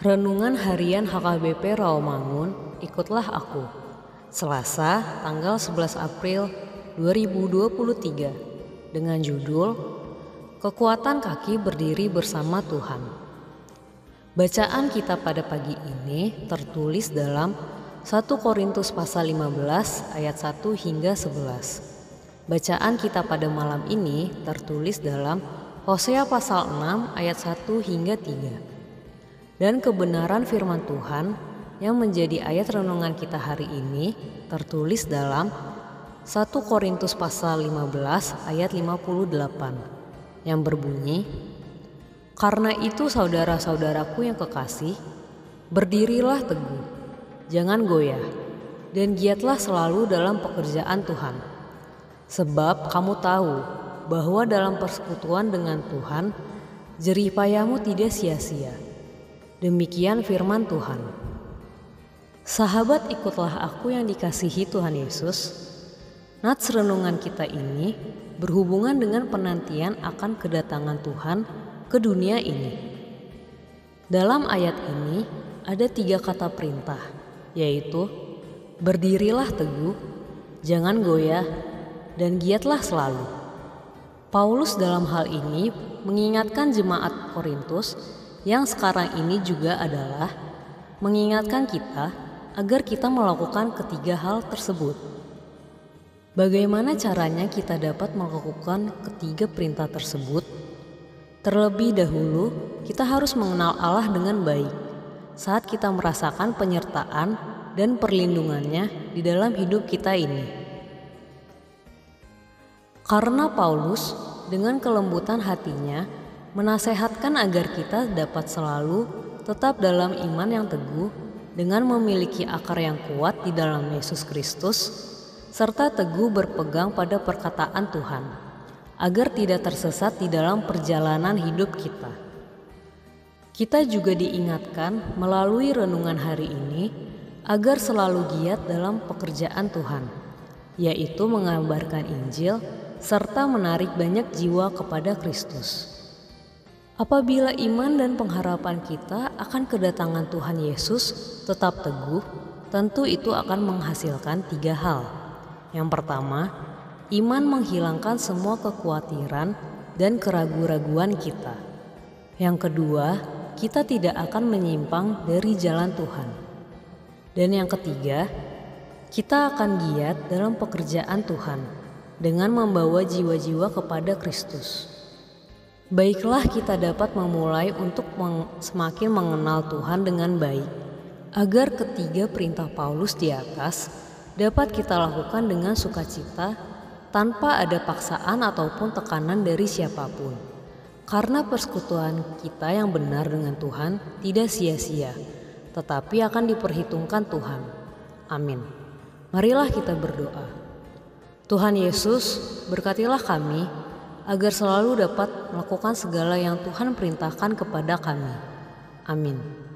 Renungan Harian HKBP Rawamangun, ikutlah aku. Selasa, tanggal 11 April 2023 dengan judul Kekuatan kaki berdiri bersama Tuhan. Bacaan kita pada pagi ini tertulis dalam 1 Korintus pasal 15 ayat 1 hingga 11. Bacaan kita pada malam ini tertulis dalam Hosea pasal 6 ayat 1 hingga 3 dan kebenaran firman Tuhan yang menjadi ayat renungan kita hari ini tertulis dalam 1 Korintus pasal 15 ayat 58 yang berbunyi Karena itu saudara-saudaraku yang kekasih berdirilah teguh jangan goyah dan giatlah selalu dalam pekerjaan Tuhan. Sebab kamu tahu bahwa dalam persekutuan dengan Tuhan jerih payahmu tidak sia-sia Demikian firman Tuhan. Sahabat ikutlah aku yang dikasihi Tuhan Yesus. Nats renungan kita ini berhubungan dengan penantian akan kedatangan Tuhan ke dunia ini. Dalam ayat ini ada tiga kata perintah, yaitu berdirilah teguh, jangan goyah, dan giatlah selalu. Paulus dalam hal ini mengingatkan jemaat Korintus yang sekarang ini juga adalah mengingatkan kita agar kita melakukan ketiga hal tersebut. Bagaimana caranya kita dapat melakukan ketiga perintah tersebut? Terlebih dahulu, kita harus mengenal Allah dengan baik saat kita merasakan penyertaan dan perlindungannya di dalam hidup kita ini. Karena Paulus dengan kelembutan hatinya menasehatkan agar kita dapat selalu tetap dalam iman yang teguh dengan memiliki akar yang kuat di dalam Yesus Kristus serta teguh berpegang pada perkataan Tuhan agar tidak tersesat di dalam perjalanan hidup kita. Kita juga diingatkan melalui renungan hari ini agar selalu giat dalam pekerjaan Tuhan, yaitu mengabarkan Injil serta menarik banyak jiwa kepada Kristus. Apabila iman dan pengharapan kita akan kedatangan Tuhan Yesus tetap teguh, tentu itu akan menghasilkan tiga hal. Yang pertama, iman menghilangkan semua kekhawatiran dan keraguan-raguan kita. Yang kedua, kita tidak akan menyimpang dari jalan Tuhan. Dan yang ketiga, kita akan giat dalam pekerjaan Tuhan dengan membawa jiwa-jiwa kepada Kristus. Baiklah kita dapat memulai untuk meng semakin mengenal Tuhan dengan baik, agar ketiga perintah Paulus di atas dapat kita lakukan dengan sukacita tanpa ada paksaan ataupun tekanan dari siapa pun. Karena persekutuan kita yang benar dengan Tuhan tidak sia-sia, tetapi akan diperhitungkan Tuhan. Amin. Marilah kita berdoa. Tuhan Yesus, berkatilah kami agar selalu dapat melakukan segala yang Tuhan perintahkan kepada kami. Amin.